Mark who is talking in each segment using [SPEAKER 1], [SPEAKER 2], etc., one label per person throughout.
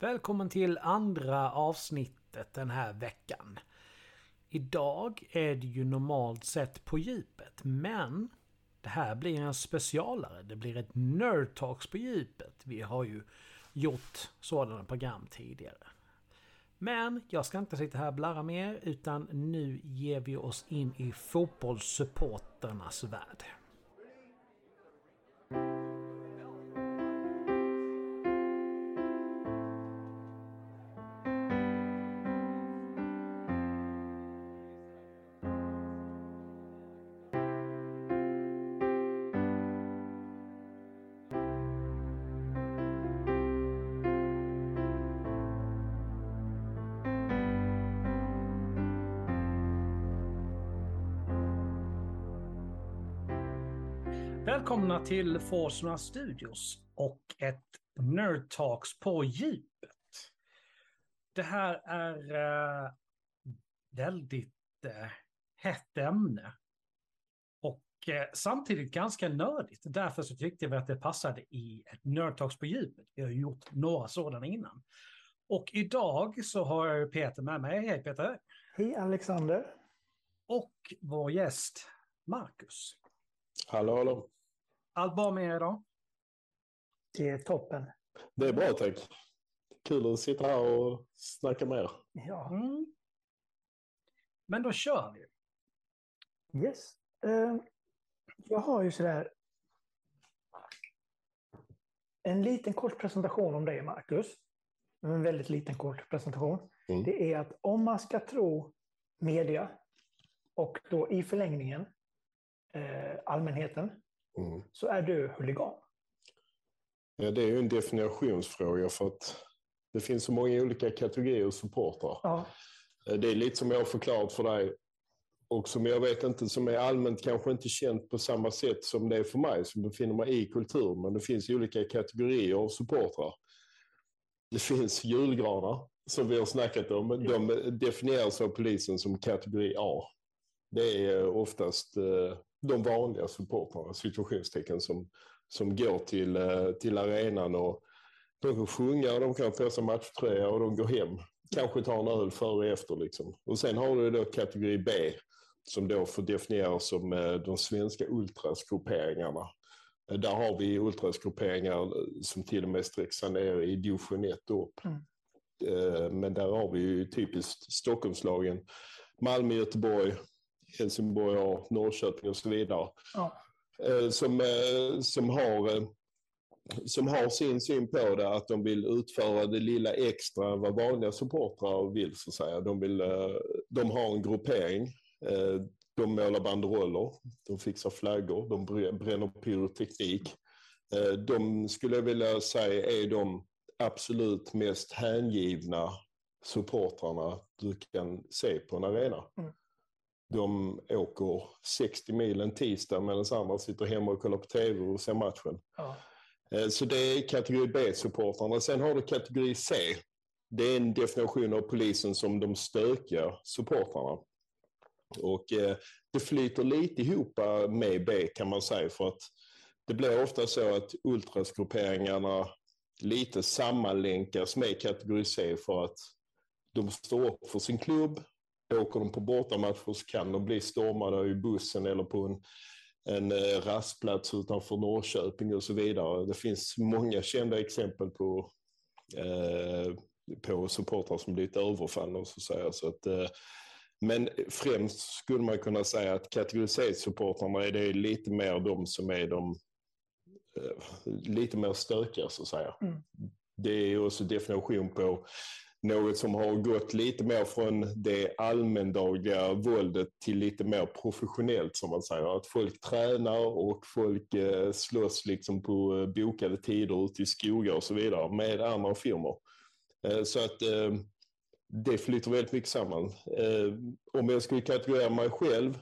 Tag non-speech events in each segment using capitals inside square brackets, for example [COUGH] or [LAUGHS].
[SPEAKER 1] Välkommen till andra avsnittet den här veckan. Idag är det ju normalt sett på djupet, men det här blir en specialare. Det blir ett Nerd Talks på djupet. Vi har ju gjort sådana program tidigare. Men jag ska inte sitta här och blarra mer utan nu ger vi oss in i fotbollssupporternas värld. Välkomna till Forsmark Studios och ett Nerd Talks på djupet. Det här är uh, väldigt uh, hett ämne. Och uh, samtidigt ganska nördigt. Därför så tyckte vi att det passade i ett Nerd Talks på djupet. Vi har gjort några sådana innan. Och idag så har jag Peter med mig. Hej Peter!
[SPEAKER 2] Hej Alexander!
[SPEAKER 1] Och vår gäst Marcus.
[SPEAKER 3] Hallå, hallå.
[SPEAKER 1] Allt bra med er idag?
[SPEAKER 2] Det är toppen.
[SPEAKER 3] Det är bra tack. Kul att sitta här och snacka med er.
[SPEAKER 2] Ja.
[SPEAKER 1] Mm. Men då kör vi.
[SPEAKER 2] Yes. Uh, jag har ju sådär en liten kort presentation om dig, Marcus. En väldigt liten kort presentation.
[SPEAKER 3] Mm.
[SPEAKER 2] Det är att om man ska tro media och då i förlängningen eh, allmänheten
[SPEAKER 3] Mm.
[SPEAKER 2] så är du huligan.
[SPEAKER 3] Ja, det är ju en definitionsfråga för att det finns så många olika kategorier supportrar.
[SPEAKER 2] Ja.
[SPEAKER 3] Det är lite som jag har förklarat för dig och som jag vet inte, som är allmänt kanske inte känt på samma sätt som det är för mig som befinner mig i kulturen. Men det finns olika kategorier av supportrar. Det finns julgranar som vi har snackat om. De definieras av polisen som kategori A. Det är oftast eh, de vanliga supportrarna, situationstecken, som, som går till, eh, till arenan och de kan sjunga, de kan få sig matchtröja och de går hem. Kanske tar en öl före och efter. Liksom. Och sen har du då kategori B som då får definieras som eh, de svenska ultrasgrupperingarna. Eh, där har vi ultrasgrupperingar som till och med sträcker ner i division 1 upp.
[SPEAKER 2] Mm.
[SPEAKER 3] Men där har vi ju typiskt Stockholmslagen, Malmö, Göteborg, Helsingborg och Norrköping och så vidare.
[SPEAKER 2] Ja.
[SPEAKER 3] Som, som, har, som har sin syn på det, att de vill utföra det lilla extra vad vanliga supportrar vill. Så att säga. De, vill, de har en gruppering. De målar banderoller, de fixar flaggor, de bränner pyroteknik. De skulle jag vilja säga är de absolut mest hängivna supportrarna du kan se på en arena.
[SPEAKER 2] Mm
[SPEAKER 3] de åker 60 mil en tisdag medan andra sitter hemma och kollar på tv och ser matchen.
[SPEAKER 2] Ja.
[SPEAKER 3] Så det är kategori B-supportrarna. Sen har du kategori C. Det är en definition av polisen som de stökiga supportrarna. Och eh, det flyter lite ihop med B kan man säga för att det blir ofta så att ultrasgrupperingarna lite sammanlänkas med kategori C för att de står upp för sin klubb, Åker de på bortamatcher så kan de bli stormade i bussen eller på en, en rastplats utanför Norrköping och så vidare. Det finns många kända exempel på, eh, på supportrar som blivit överfallna. Så att säga. Så att, eh, men främst skulle man kunna säga att kategoriseringssupportrarna är det lite mer de som är de eh, lite mer stökiga så att säga.
[SPEAKER 2] Mm.
[SPEAKER 3] Det är också definition på något som har gått lite mer från det allmändagliga våldet till lite mer professionellt som man säger. Att folk tränar och folk eh, slåss liksom på eh, bokade tider ute i skogar och så vidare med andra firmor. Eh, så att det flyter väldigt mycket samman. Om jag skulle kategorera mig själv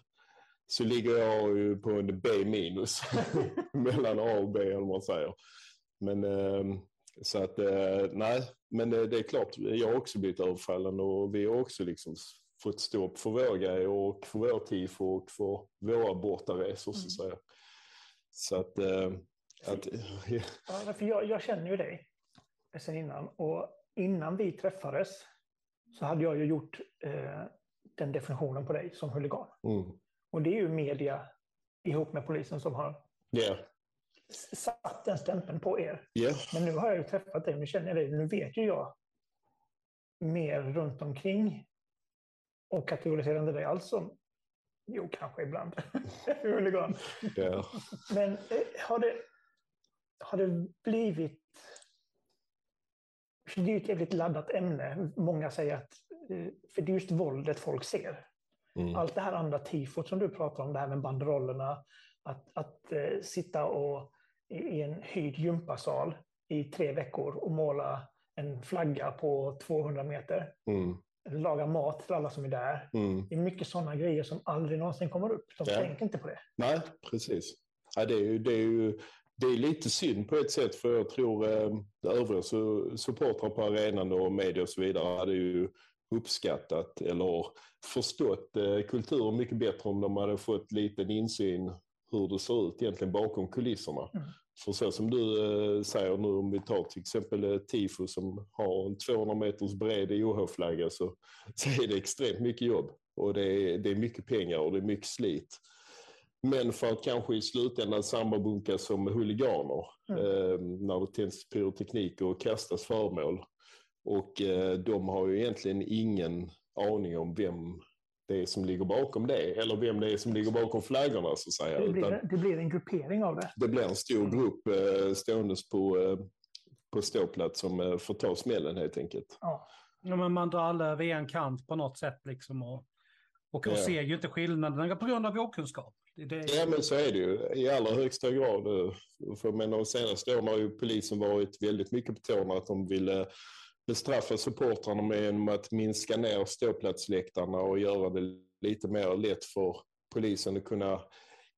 [SPEAKER 3] så ligger jag ju på en B minus [LAUGHS] mellan A och B eller vad man säger. Men så att nej, men det, det, är klart, jag har också blivit överfallen och vi har också liksom fått stå upp för våra grejer och för vår tifo och för våra bortaresor så att säga. Så att... Äh, att
[SPEAKER 2] ja, för jag, jag känner ju dig sen innan och innan vi träffades så hade jag ju gjort eh, den definitionen på dig som huligan.
[SPEAKER 3] Mm.
[SPEAKER 2] Och det är ju media ihop med polisen som har s- satt den stämpeln på er.
[SPEAKER 3] ja,
[SPEAKER 2] Men nu har jag ju träffat dig, nu känner jag dig, nu vet ju jag mer runt omkring och kategoriserar inte dig alls som, jo kanske ibland, [LAUGHS] huligan.
[SPEAKER 3] ja.
[SPEAKER 2] Men eh, har det, har det blivit... Det är ju ett jävligt laddat ämne. Många säger att... eh, För det är just våldet folk ser.
[SPEAKER 3] Mm.
[SPEAKER 2] Allt det här andra tifot som du pratar om, det här med banderollerna, att, att eh, sitta och, i, en hyrd gympasal i tre veckor och måla en flagga på 200 meter.
[SPEAKER 3] Mm.
[SPEAKER 2] Laga mat till alla som är där.
[SPEAKER 3] Mm.
[SPEAKER 2] Det är mycket sådana grejer som aldrig någonsin kommer upp. De
[SPEAKER 3] Ja.
[SPEAKER 2] tänker inte på det.
[SPEAKER 3] Nej, precis. Ja, det, är ju, det, är ju, det är lite synd på ett sätt för jag tror eh, övriga su- supportrar på arenan och media och så vidare hade ju uppskattat eller förstått eh, kulturen mycket bättre om de hade fått liten insyn hur det ser ut egentligen bakom kulisserna.
[SPEAKER 2] Mm.
[SPEAKER 3] För så som du eh, säger nu om vi tar till exempel eh, tifo som har en 200 meters bred OH-flagga så, [LAUGHS] så är det extremt mycket jobb och det är, det är mycket pengar och det är mycket slit. Men för att kanske i slutändan sammanbunkas som huliganer
[SPEAKER 2] Mm.
[SPEAKER 3] eh, när det tänds pyroteknik och kastas föremål. Och eh, de har ju egentligen ingen aning om vem det är som ligger bakom det eller vem det är som ligger bakom flaggorna så att säga.
[SPEAKER 2] Det
[SPEAKER 3] Utan
[SPEAKER 2] blir, det blir en gruppering av det.
[SPEAKER 3] det blir en stor grupp eh, ståendes på, eh, på ståplats som eh, får ta smällen helt enkelt.
[SPEAKER 2] Ja.
[SPEAKER 1] Ja, men man drar alla över en kant på något sätt liksom och, och, och
[SPEAKER 3] Ja.
[SPEAKER 1] ser ju inte skillnaderna på grund av okunskap. Det, det,
[SPEAKER 3] Ja men så är det ju i allra högsta grad. eh, För men de senaste åren har ju polisen varit väldigt mycket på tårna att de ville bestraffa supportrarna med genom att minska ner ståplatsläktarna och göra det lite mer lätt för polisen att kunna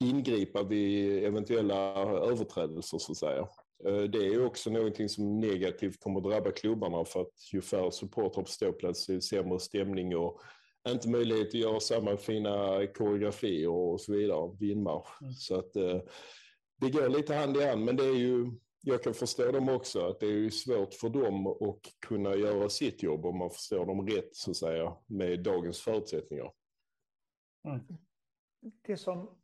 [SPEAKER 3] ingripa vid eventuella överträdelser så att säga. Eh, Det är ju också någonting som negativt kommer att drabba klubbarna för att ju färre supportrar på ståplats är sämre stämning och inte möjlighet att göra samma fina koreografier och så vidare, vinmarsch.
[SPEAKER 1] Mm.
[SPEAKER 3] Så att eh, det går lite hand i hand, men det är ju, jag kan förstå dem också, att det är ju svårt för dem att kunna göra sitt jobb om man förstår dem rätt så att säga, med dagens förutsättningar.
[SPEAKER 2] Det, som,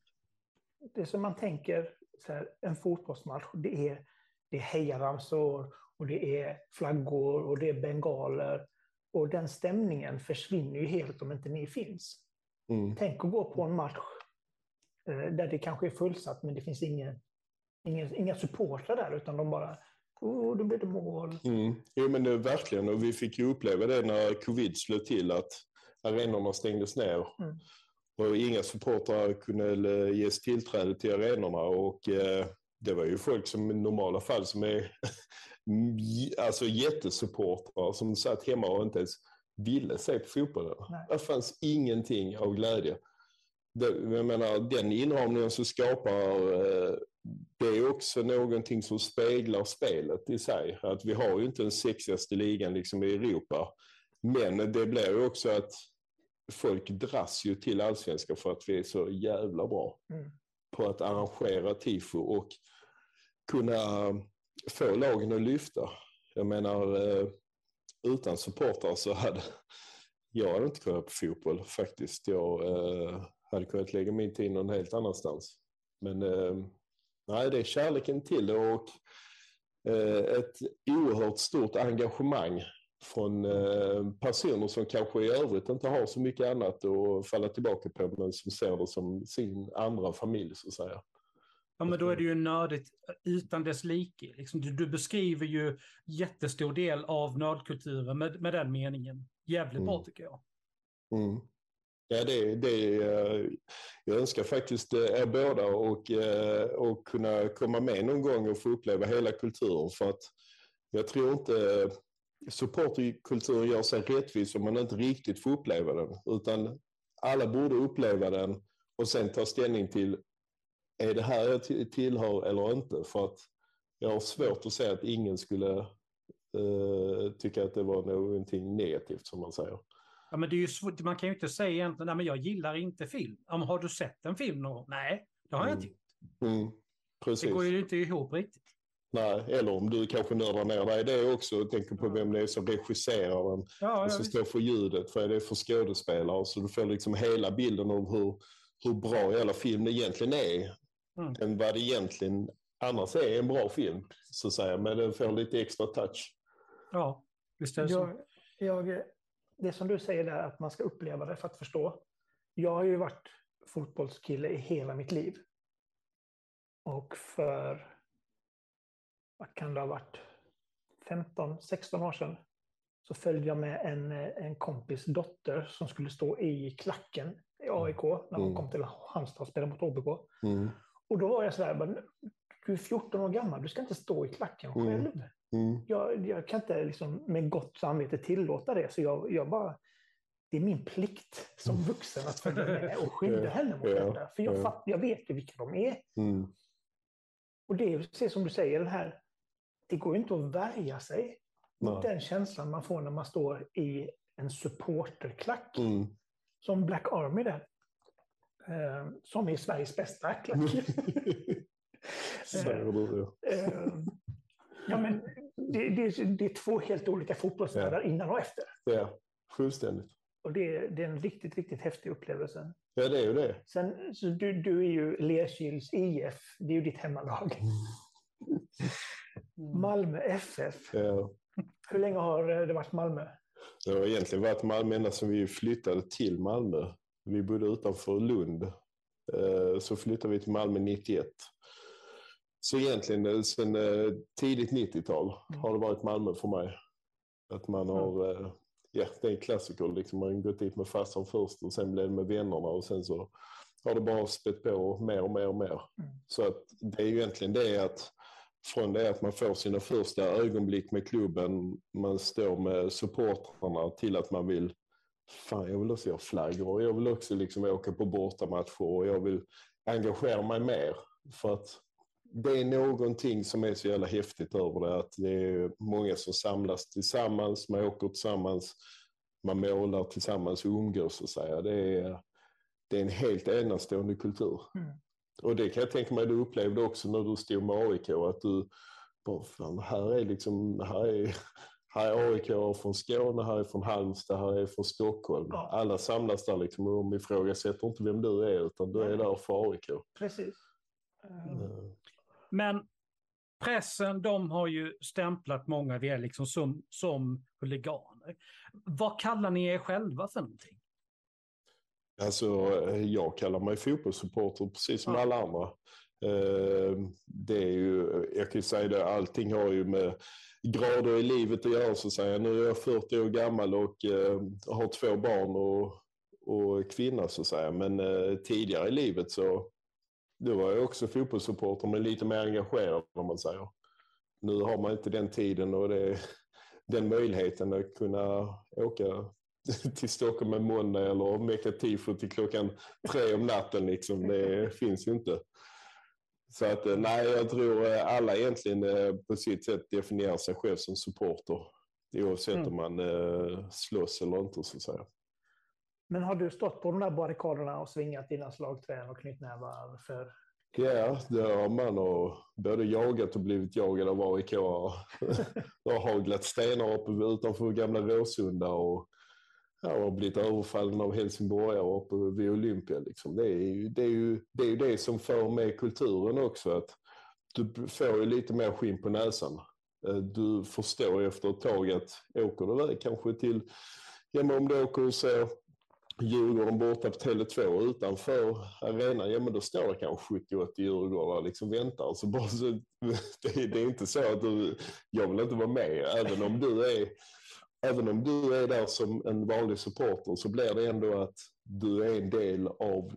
[SPEAKER 2] det som man tänker, så här, en fotbollsmatch, det är, det är hejaramsor och det är flaggor och det är bengaler. Och den stämningen försvinner ju helt om inte ni finns.
[SPEAKER 3] Mm.
[SPEAKER 2] Tänk att gå på en match eh, där det kanske är fullsatt men det finns ingen, ingen, inga supportrar där utan de bara, oh, då blir det mål.
[SPEAKER 3] Mm. Jo men det verkligen, och vi fick ju uppleva det när covid slog till att arenorna stängdes ner.
[SPEAKER 2] Mm.
[SPEAKER 3] Och inga supportrar kunde ges tillträde till arenorna och eh, det var ju folk som i normala fall som är [LAUGHS] alltså jättesupportrar som satt hemma och inte ens ville se på fotbollen. Det fanns ingenting av glädje. Det, jag menar, den inramningen som skapar eh, det är också någonting som speglar spelet i sig. Att vi har ju inte den sexigaste ligan liksom i Europa. Men det blir ju också att folk dras ju till allsvenskan för att vi är så jävla bra
[SPEAKER 2] Mm.
[SPEAKER 3] på att arrangera tifo och kunna få lagen att lyfta. Jag menar, eh, utan supportrar så hade [LAUGHS] jag hade inte kunnat på fotboll faktiskt. Jag eh, hade kunnat lägga min tid någon helt annanstans. Men eh, nej, det är kärleken till det och eh, ett oerhört stort engagemang från eh, personer som kanske i övrigt inte har så mycket annat att falla tillbaka på men som ser det som sin andra familj så att säga.
[SPEAKER 1] Ja, men då är det ju nördigt utan dess like. Liksom, du, du beskriver ju jättestor del av nördkulturen med, med den meningen. Jävligt bra
[SPEAKER 3] Mm.
[SPEAKER 1] tycker jag.
[SPEAKER 3] Mm. Ja, det, det, eh, jag önskar faktiskt eh, er båda och, eh, och kunna komma med någon gång och få uppleva hela kulturen. För att jag tror inte supporterkulturen gör sig rättvis om man inte riktigt får uppleva den. Utan alla borde uppleva den och sen ta ställning till är det här jag tillhör eller inte. För att jag har svårt att säga att ingen skulle uh, tycka att det var någonting negativt som man säger.
[SPEAKER 1] Ja, men det är ju svårt. Man kan ju inte säga egentligen, nej men jag gillar inte film. Ja, men har du sett en film någon? Nej, det har jag
[SPEAKER 3] Mm.
[SPEAKER 1] inte gjort.
[SPEAKER 3] Mm, precis.
[SPEAKER 1] Det går ju inte ihop riktigt.
[SPEAKER 3] Nej, eller om du kanske nördar ner dig i det också och tänker på vem det är som regisserar den.
[SPEAKER 1] Ja,
[SPEAKER 3] och som står för ljudet, vad är det för skådespelare? Så du får liksom hela bilden av hur, hur bra hela filmen egentligen är.
[SPEAKER 1] Mm.
[SPEAKER 3] Än vad det egentligen annars är en bra film, så att säga. Men den får lite extra touch.
[SPEAKER 1] ja visst är det så.
[SPEAKER 2] Jag, jag, det som du säger där, att man ska uppleva det för att förstå. Jag har ju varit fotbollskille i hela mitt liv. Och för, vad kan det ha varit, 15-16 år sedan så följde jag med en, en kompis dotter som skulle stå i klacken i AIK när hon
[SPEAKER 3] Mm.
[SPEAKER 2] kom till Halmstad och spelade mot OBK.
[SPEAKER 3] Mm.
[SPEAKER 2] Och då var jag sådär, du är 14 år gammal, du ska inte stå i klacken
[SPEAKER 3] Mm.
[SPEAKER 2] själv.
[SPEAKER 3] Mm.
[SPEAKER 2] Jag, jag kan inte liksom med gott samvete tillåta det, så jag, jag bara... Det är min plikt som vuxen att följa med och skydda henne mot
[SPEAKER 3] Ja,
[SPEAKER 2] detta. För jag,
[SPEAKER 3] ja.
[SPEAKER 2] fatt, jag vet ju vilka de är.
[SPEAKER 3] Mm.
[SPEAKER 2] Och det är precis som du säger, den här, det går ju inte att värja sig mot den känslan man får när man står i en supporterklack.
[SPEAKER 3] Mm.
[SPEAKER 2] Som Black Army där. Eh, som är Sveriges bästa klack. [LAUGHS] Eh, ja, men det, det, det är två helt olika fotbollsvärldar innan och efter.
[SPEAKER 3] Ja, fullständigt.
[SPEAKER 2] Och det, är- det är en riktigt, riktigt häftig upplevelse.
[SPEAKER 3] Ja, det är ju det.
[SPEAKER 2] Sen, så du, du är ju Lerkils IF, det är ju ditt hemmalag.
[SPEAKER 1] Mm.
[SPEAKER 2] Malmö FF.
[SPEAKER 3] Ja.
[SPEAKER 2] Hur länge har det varit Malmö?
[SPEAKER 3] Det har egentligen varit Malmö ända sedan vi flyttade till Malmö. Vi bodde utanför Lund. Eh, Så flyttade vi till Malmö 91. Så egentligen eh, sedan eh, tidigt 90-tal har det varit Malmö för mig. Att man har, eh, ja det är en klassiker liksom. Man har gått dit med farsan först och sen blev det med vännerna och sen så har det bara spett på mer och mer och mer.
[SPEAKER 2] Mm.
[SPEAKER 3] Så att det är ju egentligen det att från det att man får sina första ögonblick med klubben, man står med supportrarna till att man vill, fan jag vill också göra flaggor och jag vill också liksom åka på bortamatcher och jag vill engagera mig mer. För att det är någonting som är så jävla häftigt över det, att det är många som samlas tillsammans, man åker tillsammans, man målar tillsammans och umgås att säga. Det är, det är en helt enastående kultur.
[SPEAKER 2] Mm.
[SPEAKER 3] Och det kan jag tänka mig du upplevde också när du stod med AIK, att du bara, fan, här är liksom, här är, här är AIK från Skåne, här är från Halmstad, här är från Stockholm.
[SPEAKER 2] Ja.
[SPEAKER 3] Alla samlas där liksom och de ifrågasätter inte vem du är, utan du är där för AIK.
[SPEAKER 2] Precis. Eh,
[SPEAKER 1] Men pressen, de har ju stämplat många av er liksom som, som huliganer. Vad kallar ni er själva för någonting?
[SPEAKER 3] Alltså, eh, jag kallar mig fotbollssupporter precis som
[SPEAKER 1] Ja.
[SPEAKER 3] alla andra. Eh, Det är ju, jag kan ju säga det, allting har ju med grader i livet att göra så att säga. Nu är jag 40 år gammal och eh, har två barn och, och kvinna så att säga. Men tidigare i livet så då var jag också fotbollssupporter men lite mer engagerad om man säger. Nu har man inte den tiden och det, den möjligheten att kunna åka [LAUGHS] till Stockholm en måndag eller mecka tifo till klockan tre om natten. Liksom. Det finns ju inte. Så att eh, nej, jag tror eh, alla egentligen eh, på sitt sätt definierar sig själv som supporter. Oavsett
[SPEAKER 1] Mm.
[SPEAKER 3] om man slåss eller inte så att säga.
[SPEAKER 2] Men har du stått på de där barrikaderna och svingat dina slagträn och knytnävar för
[SPEAKER 3] Ja, det har man och både jagat och blivit jagad av AIK. Det har haglat stenar uppe utanför gamla Råsunda och ja, har blivit överfallen av helsingborgare uppe vid Olympia. Liksom. Det, är ju, det, är ju, det är ju det som för med kulturen också. Att du får ju lite mer skinn på näsan. Eh, Du förstår efter ett tag att åker du iväg kanske till, ja om du åker och ser Djurgården borta på Tele2 utanför arenan, ja men då står det kanske 70-80 Djurgårdare liksom väntar. Så bara så, [LAUGHS] det, är- det är inte så att du, jag vill inte vara med, även om du är Även om du är där som en vanlig supporter så blir det ändå att du är en del av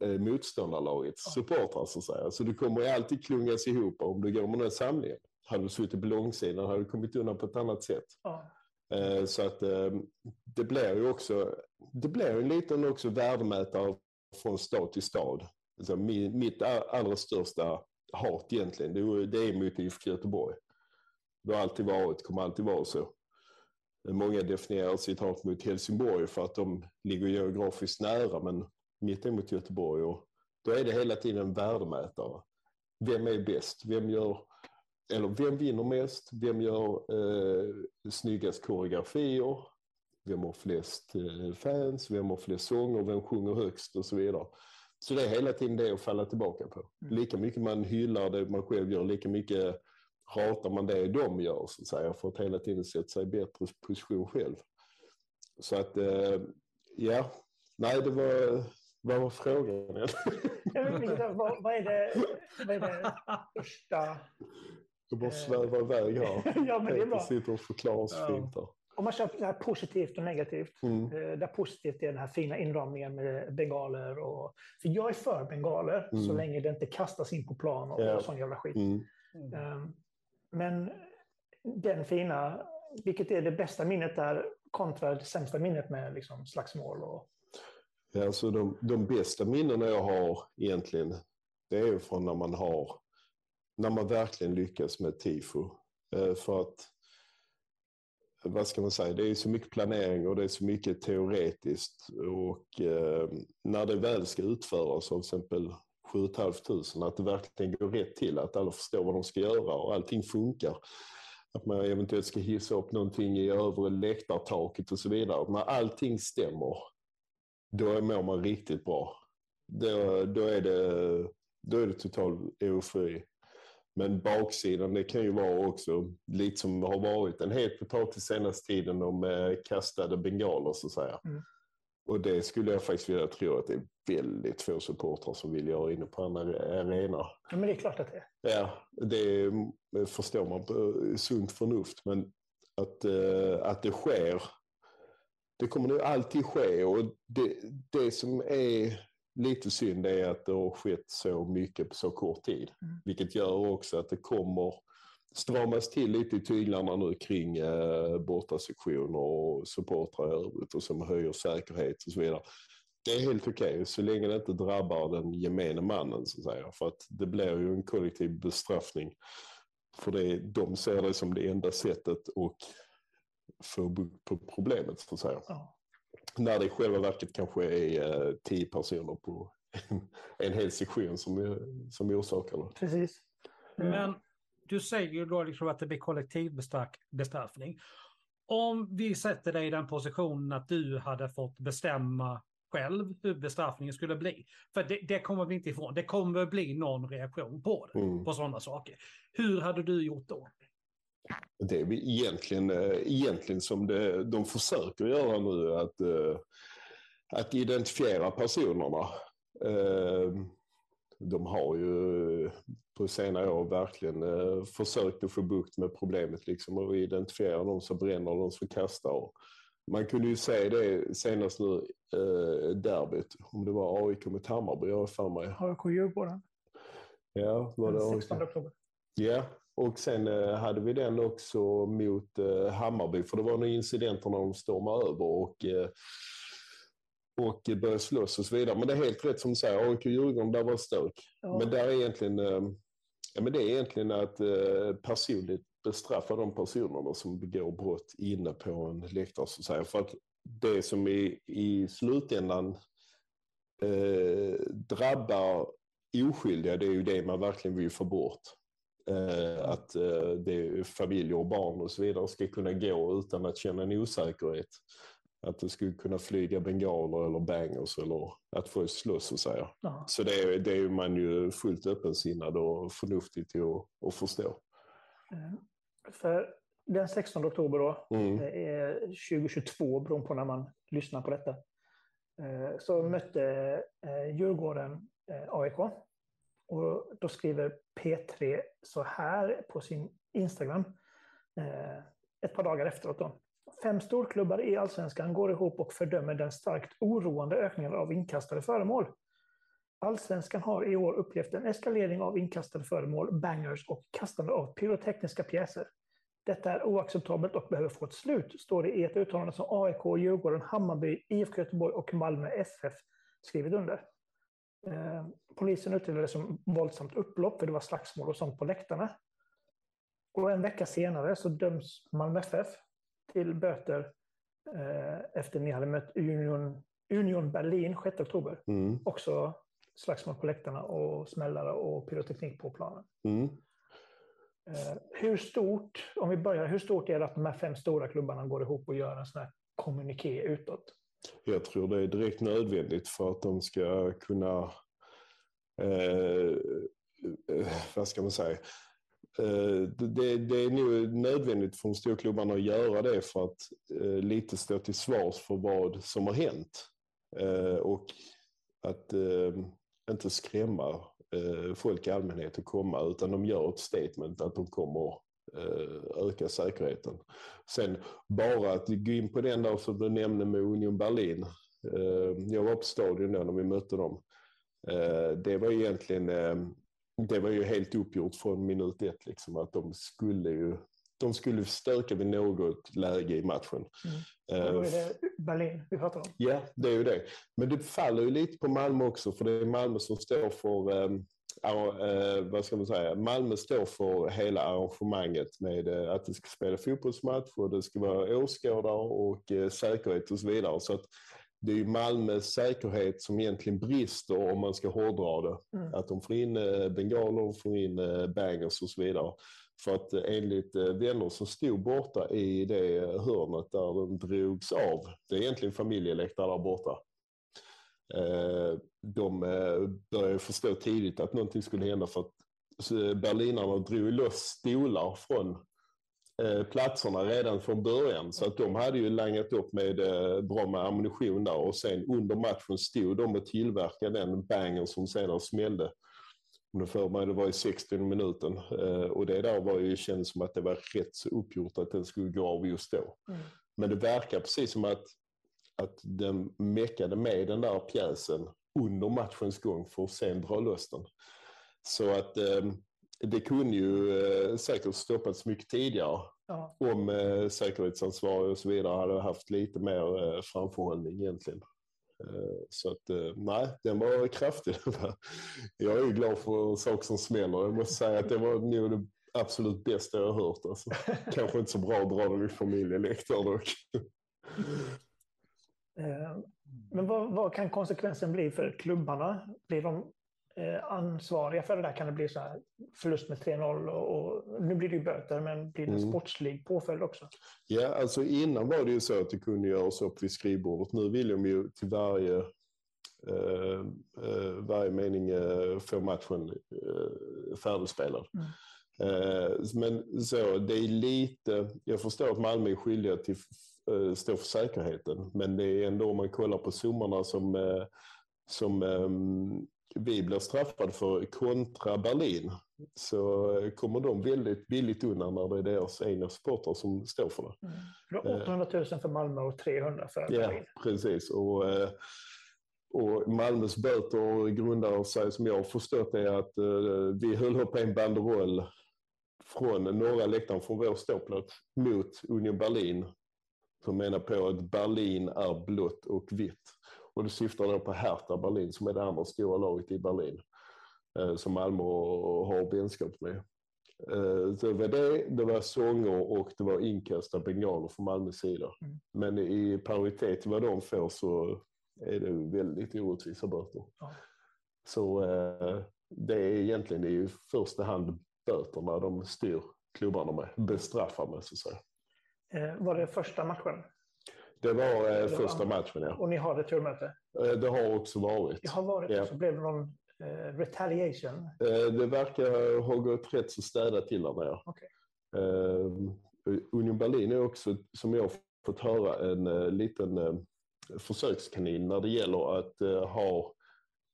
[SPEAKER 3] eh, motståndarlagets supportrar så att säga. Så du kommer alltid klungas ihop om du går med den samlingen. Hade du suttit på långsidan hade du kommit undan på ett annat sätt.
[SPEAKER 2] ja,
[SPEAKER 3] Eh, så att ehm, det blir ju också, det blir en liten också värdemätare från stad till stad. Alltså mitt allra största hat egentligen, det är- det är mot IFK Göteborg. Det har alltid varit, kommer alltid vara så. Många definierar sitt hat mot Helsingborg för att de ligger geografiskt nära, men mitt är mot Göteborg och då är det hela tiden en värdemätare. Vem är bäst? Vem gör eller vem vinner mest? Vem gör eh, snyggast koreografier? Vem har flest eh, fans? Vem har flest sånger? Vem sjunger högst? Och så vidare. Så det är hela tiden det att falla tillbaka på.
[SPEAKER 2] Mm.
[SPEAKER 3] Lika mycket man hyllar det man själv gör, lika mycket hatar man det de gör, så att säga, för att hela tiden sätta sig i bättre position själv. Så att, eh, ja, nej, det var, vad var frågan?
[SPEAKER 2] Vad, vad, är det, vad är det största...
[SPEAKER 3] Jag bara svävar iväg här. [LAUGHS]
[SPEAKER 2] ja, men det är
[SPEAKER 3] Peter
[SPEAKER 2] bra.
[SPEAKER 3] sitter och förklarar så
[SPEAKER 1] Ja.
[SPEAKER 3] fint där.
[SPEAKER 2] Om man kör så här positivt och negativt.
[SPEAKER 3] Mm.
[SPEAKER 2] Eh, Där positivt är den här fina inramningen med bengaler. Och, för jag är för bengaler så
[SPEAKER 3] Mm.
[SPEAKER 2] länge det inte kastas in på plan och, och sån jävla skit.
[SPEAKER 3] Mm.
[SPEAKER 2] Um, men den fina, vilket är det bästa minnet där kontra det sämsta minnet med liksom slagsmål och...
[SPEAKER 3] Ja, alltså de, de bästa minnena jag har egentligen, det är ju från när man har, när man verkligen lyckas med tifo. Eh, för att, vad ska man säga, det är så mycket planering och det är så mycket teoretiskt. Och eh, när det väl ska utföras av till exempel 7 500, att det verkligen går rätt till, att alla förstår vad de ska göra och allting funkar. Att man eventuellt ska hissa upp någonting i övre läktartaket och så vidare. När allting stämmer, då mår man riktigt bra. Då, då, är, det, då är det total eufori. Men baksidan, det kan ju vara också lite som har varit en het potatis senaste tiden om eh, kastade bengaler så att säga.
[SPEAKER 2] Mm.
[SPEAKER 3] Och det skulle jag faktiskt vilja tro att det är väldigt få supportrar som vill göra inne på en are- arena.
[SPEAKER 2] Ja, men det är klart att det är.
[SPEAKER 3] Ja, det eh, förstår man på sunt förnuft, men att, eh, att det sker, det kommer nog alltid ske. Och det, det som är lite synd är att det har skett så mycket på så kort tid.
[SPEAKER 2] Mm.
[SPEAKER 3] Vilket gör också att det kommer stramas till lite i tyglarna nu kring eh, bortasektioner och supportrar i övrigt och som höjer säkerhet och så vidare. Det är helt okej så länge det inte drabbar den gemene mannen så att säga. För att det blir ju en kollektiv bestraffning. För det, de ser det som det enda sättet att få bukt på problemet så att säga.
[SPEAKER 2] Ja.
[SPEAKER 3] När det i själva verket kanske är eh, tio personer på [LAUGHS] en hel sektion som, som orsakar det.
[SPEAKER 2] Precis. Eh,
[SPEAKER 1] Men du säger ju då liksom att det blir kollektiv bestraff- bestraffning. Om vi sätter dig i den positionen att du hade fått bestämma själv hur bestraffningen skulle bli. För det, det kommer vi inte ifrån. Det kommer bli någon reaktion på det.
[SPEAKER 3] Mm.
[SPEAKER 1] På sådana saker. Hur hade du gjort då?
[SPEAKER 3] Det är egentligen, eh, egentligen som det, de försöker göra nu, att, eh, att identifiera personerna. Eh, De har ju på senare år verkligen eh, försökt att få bukt med problemet liksom, och identifiera de som bränner och de som kastar. Man kunde ju se det senast nu, eh, derbyt, om det var AIK mot Hammarby, jag har för mig.
[SPEAKER 2] AIK Djurgården.
[SPEAKER 3] Ja, var det
[SPEAKER 2] Den
[SPEAKER 3] AIK?
[SPEAKER 2] 16 oktober.
[SPEAKER 3] Ja, och sen eh, hade vi den också mot eh, Hammarby, för det var några incidenter när de stormade över och, eh, och började slåss och så vidare. Men det är helt rätt som du säger, AIK Djurgården, där var stök.
[SPEAKER 2] Ja.
[SPEAKER 3] Men där är egentligen, ja, men det är egentligen att personligt bestraffa de personerna som begår brott inne på en läktare, så att säga. För att det som i, i slutändan eh, drabbar oskyldiga, det är ju det man verkligen vill få bort. Eh, att eh, det är familjer och barn och så vidare ska kunna gå utan att känna en osäkerhet. Att det skulle kunna flyga bengaler eller bangers eller att få slåss så säga.
[SPEAKER 2] Ja.
[SPEAKER 3] Så det är, det är man ju fullt öppensinnad och förnuftig till att, att förstå.
[SPEAKER 2] Eh, För den 16 oktober då,
[SPEAKER 3] Mm.
[SPEAKER 2] det är 2022 beroende på när man lyssnar på detta, eh, så mötte eh, Djurgården eh, AIK. Och då skriver P3 så här på sin Instagram eh, ett par dagar efteråt. Då. Fem storklubbar i allsvenskan går ihop och fördömer den starkt oroande ökningen av inkastade föremål. Allsvenskan har i år upplevt en eskalering av inkastade föremål, bangers och kastande av pyrotekniska pjäser. Detta är oacceptabelt och behöver få ett slut, står det i ett uttalande som AIK, Djurgården, Hammarby, IFK Göteborg och Malmö FF skrivit under. Eh, polisen utredde det som våldsamt upplopp, för det var slagsmål och sånt på läktarna. Och en vecka senare så döms Malmö FF till böter eh, efter ni hade mött Union, Union Berlin 6 oktober.
[SPEAKER 3] Mm.
[SPEAKER 2] Också slagsmål på läktarna och smällare och pyroteknik på planen.
[SPEAKER 3] Mm.
[SPEAKER 2] Eh, hur stort, om vi börjar, hur stort är det att de här fem stora klubbarna går ihop och gör en sån här kommuniké utåt?
[SPEAKER 3] Jag tror det är direkt nödvändigt för att de ska kunna, eh, eh vad ska man säga, eh, det, det, är nog nödvändigt för de stora klubbarna att göra det för att eh, lite stå till svars för vad som har hänt. Eh, och att eh, inte skrämma eh, folk i allmänhet att komma utan de gör ett statement att de kommer öka säkerheten. Sen bara att gå in på den där som du nämnde med Union Berlin. Eh, jag var på stadion då när vi mötte dem. Eh, det var egentligen eh, det var ju helt uppgjort från minut ett liksom att de skulle ju de skulle stöka vid något läge i matchen.
[SPEAKER 2] Mm. Då är det Berlin vi pratar om.
[SPEAKER 3] Ja, det är ju det. Men det faller ju lite på Malmö också, för det är Malmö som står för äh, vad ska man säga, Malmö står för hela arrangemanget med äh, att det ska spela fotbollsmatch och det ska vara åskådare och äh, säkerhet och så vidare. Så att det är ju Malmös säkerhet som egentligen brister om man ska hårdra det. Mm. Att de får in bengaler, får in bangers och så vidare. För att eh, enligt eh, vänner som stod borta i det hörnet där den drogs av, det är egentligen familjeläktare där borta. Eh, de började förstå tidigt att någonting skulle hända för att berlinarna drog loss stolar från platserna redan från början. Så att de hade ju langat upp med bra med ammunition där och sen under matchen stod de och tillverkade den bangen som sedan smällde om för mig det var i 60 minuten eh, och det där var ju känns som att det var rätt så uppgjort att den skulle gå av just då. Mm. Men det verkar precis som att, att den meckade med den där pjäsen under matchens gång för att sen dra loss den. Så att eh, det kunde ju eh, säkert stoppats mycket tidigare ja. om eh, säkerhetsansvariga och så vidare hade haft lite mer eh, framförhållning egentligen. Eh, så att eh, nej, den var kraftig. [LAUGHS] Jag är glad för saker som smäller. Jag måste säga att det var nog det absolut bästa jag har hört. Alltså, [LAUGHS] kanske inte så bra att dra den i familjeläktare dock. [LAUGHS]
[SPEAKER 2] Eh, men vad, vad, kan konsekvensen bli för klubbarna? Blir de eh, ansvariga för det där? Kan det bli så här förlust med 3-0 och, och, nu blir det ju böter, men blir det en mm. sportslig påföljd också?
[SPEAKER 3] Ja, alltså innan var det ju så att det kunde göras upp vid skrivbordet. Nu vill de ju till varje eh, eh, varje mening eh, få matchen eh, färdigspelad. Mm. Eh, men så, det är lite, jag förstår att Malmö är skyldiga till eh, stå för säkerheten, men det är ändå om man kollar på summorna som, eh, som ehm, vi blir straffade för kontra Berlin så kommer de väldigt billigt undan när det är deras egna supportrar som står för det.
[SPEAKER 2] Mm. 800 000 för Malmö och 300 för Berlin.
[SPEAKER 3] Ja, precis. Och, eh, och Malmös böter grundar sig, som jag har förstått det, att vi höll upp en banderoll från norra läktaren, från vår ståplats, mot Union Berlin. Som menar på att Berlin är blått och vitt. Och det syftar då på Hertha Berlin som är det andra stora laget i Berlin. Eh, som Malmö har vänskap med. Eh, så det var det, det var sånger och det var inkast av bengaler från Malmös sida. Mm. Men i paritet vad de får så är det väldigt orättvisa böter. Ja. Så eh, det är egentligen i första hand böterna de styr klubbarna med, bestraffar med så att säga.
[SPEAKER 2] Var det första matchen?
[SPEAKER 3] Det var eh, första matchen, ja.
[SPEAKER 2] Och ni har returmöte?
[SPEAKER 3] Eh, det har också varit.
[SPEAKER 2] Det har varit, ja. så blev det någon eh, retaliation?
[SPEAKER 3] Eh, det verkar ha gått rätt så städat till där nere. Okay. Eh, Union Berlin är också, som jag fått höra, en eh, liten eh, försökskanin när det gäller att eh, ha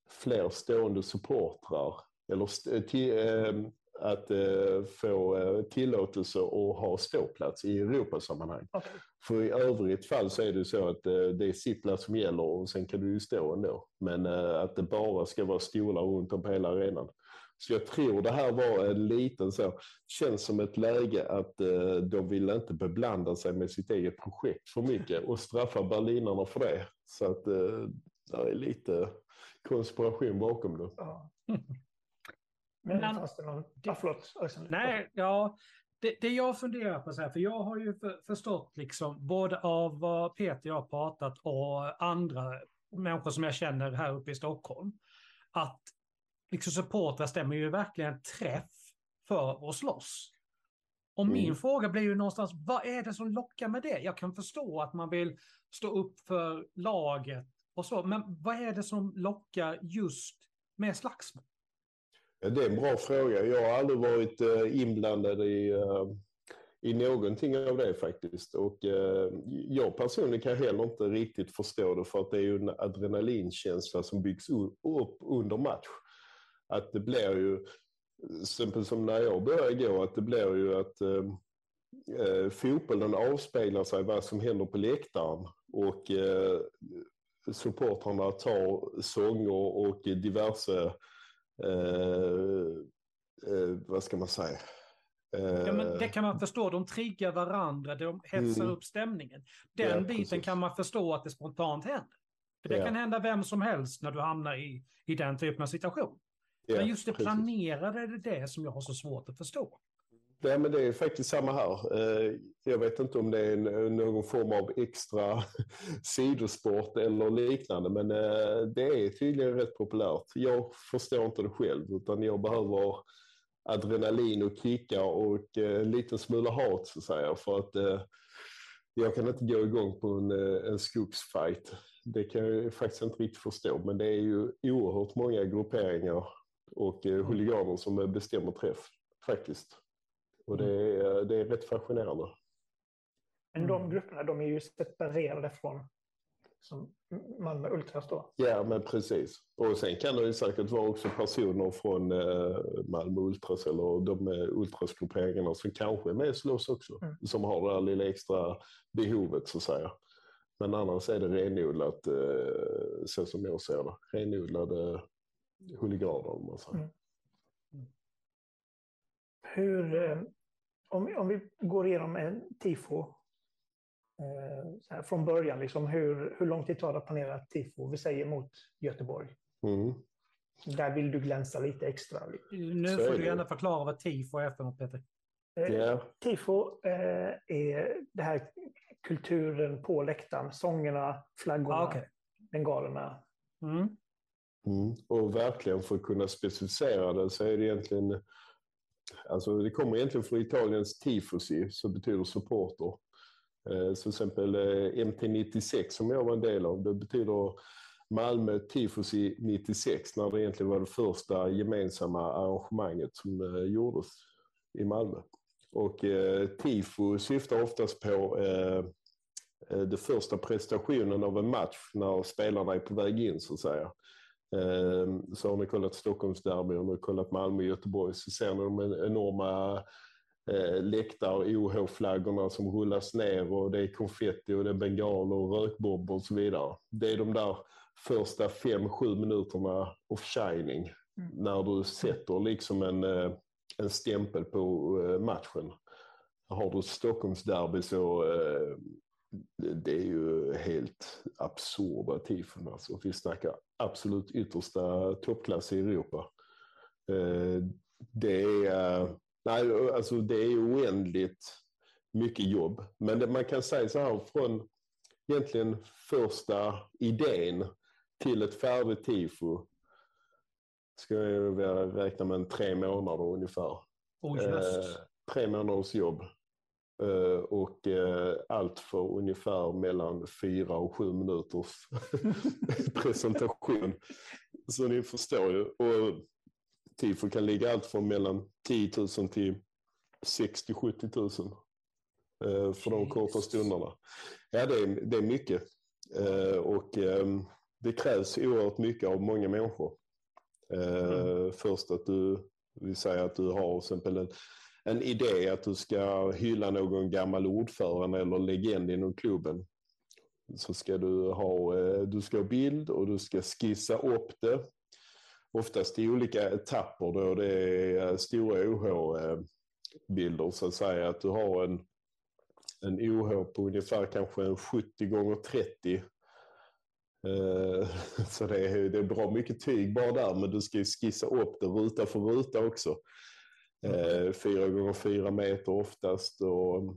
[SPEAKER 3] fler stående supportrar eller till, att eh, få eh, tillåtelse att ha ståplats i Europasammanhang. Okay. För i övrigt fall så är det så att eh, det är sittplats som gäller och sen kan du ju stå ändå. Men eh, att det bara ska vara stolar runt om på hela arenan. Så jag tror det här var en liten så, känns som ett läge att eh, de vill inte beblanda sig med sitt eget projekt för mycket och straffa berlinarna för det. Så att eh, det är lite konspiration bakom det. Ja. [LAUGHS]
[SPEAKER 2] Men, men fanns det någon... Det, ah, förlåt,
[SPEAKER 1] Nej, ja. Det, det, jag funderar på, så här, för jag har ju för, förstått liksom både av vad Peter och jag har pratat och andra människor som jag känner här uppe i Stockholm, att liksom supportrar stämmer ju verkligen träff för att slåss. Och min
[SPEAKER 3] Mm.
[SPEAKER 1] fråga blir ju någonstans, vad är det som lockar med det? Jag kan förstå att man vill stå upp för laget och så, men vad är det som lockar just med slagsmål?
[SPEAKER 3] Det är en bra fråga. Jag har aldrig varit eh, inblandad i, eh, i någonting av det faktiskt. Och eh, jag personligen kan heller inte riktigt förstå det för att det är ju en adrenalinkänsla som byggs upp under match. Att det blir ju, exempel som när jag började gå, att det blir ju att eh, eh, fotbollen avspeglar sig vad som händer på läktaren. Och eh, supportrarna tar sånger och diverse eh, eh, vad ska man säga?
[SPEAKER 1] Ja, men
[SPEAKER 3] Eh,
[SPEAKER 1] det kan man förstå, de triggar varandra, de hetsar
[SPEAKER 3] Mm.
[SPEAKER 1] upp stämningen. Den
[SPEAKER 3] Ja,
[SPEAKER 1] biten
[SPEAKER 3] precis.
[SPEAKER 1] kan man förstå att det spontant händer. För det
[SPEAKER 3] Ja.
[SPEAKER 1] kan hända vem som helst när du hamnar i, i den typen av situation. men just det
[SPEAKER 3] precis.
[SPEAKER 1] planerade är det som jag har så svårt att förstå.
[SPEAKER 3] Nej, men det är faktiskt samma här. Eh, jag vet inte om det är någon form av extra [LAUGHS] sidosport eller liknande, men eh, det är tydligen rätt populärt. Jag förstår inte det själv, utan jag behöver adrenalin och kickar och eh, en liten smula hat, så att säga, för att jag kan inte gå igång på en, en skogsfight. Det kan jag faktiskt inte riktigt förstå, men det är ju oerhört många grupperingar och huliganer som bestämmer träff, faktiskt. Och det är, det är rätt fascinerande.
[SPEAKER 2] Men de
[SPEAKER 1] Mm.
[SPEAKER 2] grupperna de är ju separerade från som Malmö Ultras då.
[SPEAKER 3] Ja, men precis. Och sen kan det ju säkert vara också personer från eh, Malmö Ultras eller de eh, ultrasgrupperingarna som kanske är med och slåss också.
[SPEAKER 2] Mm.
[SPEAKER 3] Som har det här lilla extra behovet så att säga. Men annars är det renodlat eh, så som jag ser det. Renodlade huliganer om man säger.
[SPEAKER 2] Mm. Hur, om, vi- om vi går igenom en tifo eh, så här, från början, liksom, hur, hur lång tid tar det att planera ett tifo? Vi säger mot Göteborg.
[SPEAKER 3] Mm.
[SPEAKER 2] Där vill du glänsa lite extra.
[SPEAKER 1] Nu
[SPEAKER 3] Så
[SPEAKER 1] får du gärna förklara vad tifo är för något, Peter.
[SPEAKER 3] Ja,
[SPEAKER 2] Tifo eh, är det här kulturen på läktaren. Sångerna, flaggorna,
[SPEAKER 1] Ah, okej.
[SPEAKER 2] bengalerna.
[SPEAKER 1] Mm.
[SPEAKER 3] Mm. Och verkligen för att kunna specificera det så är det egentligen, alltså det kommer egentligen från Italiens tifosi som betyder supporter. Eh, så till exempel eh, MT96 som jag var en del av, det betyder Malmö tifosi 96 när det egentligen var det första gemensamma arrangemanget som eh, gjordes i Malmö. Och eh, tifo syftar oftast på eh, den första prestationen av en match när spelarna är på väg in så att säga. Eh, Så har ni kollat Stockholmsderby och ni har kollat Malmö och Göteborg så ser ni de enorma eh, läktar OH-flaggorna som rullas ner och det är konfetti och det är bengaler och rökbomber och så vidare. Det är de där första fem, sju minuterna of shining
[SPEAKER 2] Mm.
[SPEAKER 3] när du sätter liksom en, eh, en stämpel på eh, matchen. Har du Stockholmsderby så det- det är ju helt absurda tifon. Alltså. Vi snackar absolut yttersta toppklass i Europa. Eh, Det är, nej, alltså det är oändligt mycket jobb. Men det, man kan säga så här från egentligen första idén till ett färdigt tifo ska jag räkna med en tre månader ungefär.
[SPEAKER 1] Jösses.
[SPEAKER 3] Eh, tre månaders jobb. Eh, och eh, allt för ungefär mellan fyra och sju minuters [LAUGHS] presentation. Så ni förstår ju. Och tifo kan ligga allt från mellan 10 000 till 60 70 000 eh, för de korta stunderna. Ja, det är, det är mycket. Och ehm, det krävs oerhört mycket av många människor. Eh, Först att du, vi säger att du har till exempel en, en idé att du ska hylla någon gammal ordförande eller legend inom klubben. Så ska du ha, eh, du ska ha bild och du ska skissa upp det. Oftast i olika etapper då det är stora OH-bilder så att säga. Att du har en, en OH på ungefär kanske en 70 gånger 30 eh, [LAUGHS] Så det är, det är bra mycket tyg bara där, men du ska ju skissa upp det ruta för ruta också. Eh, Fyra gånger fyra meter oftast. Och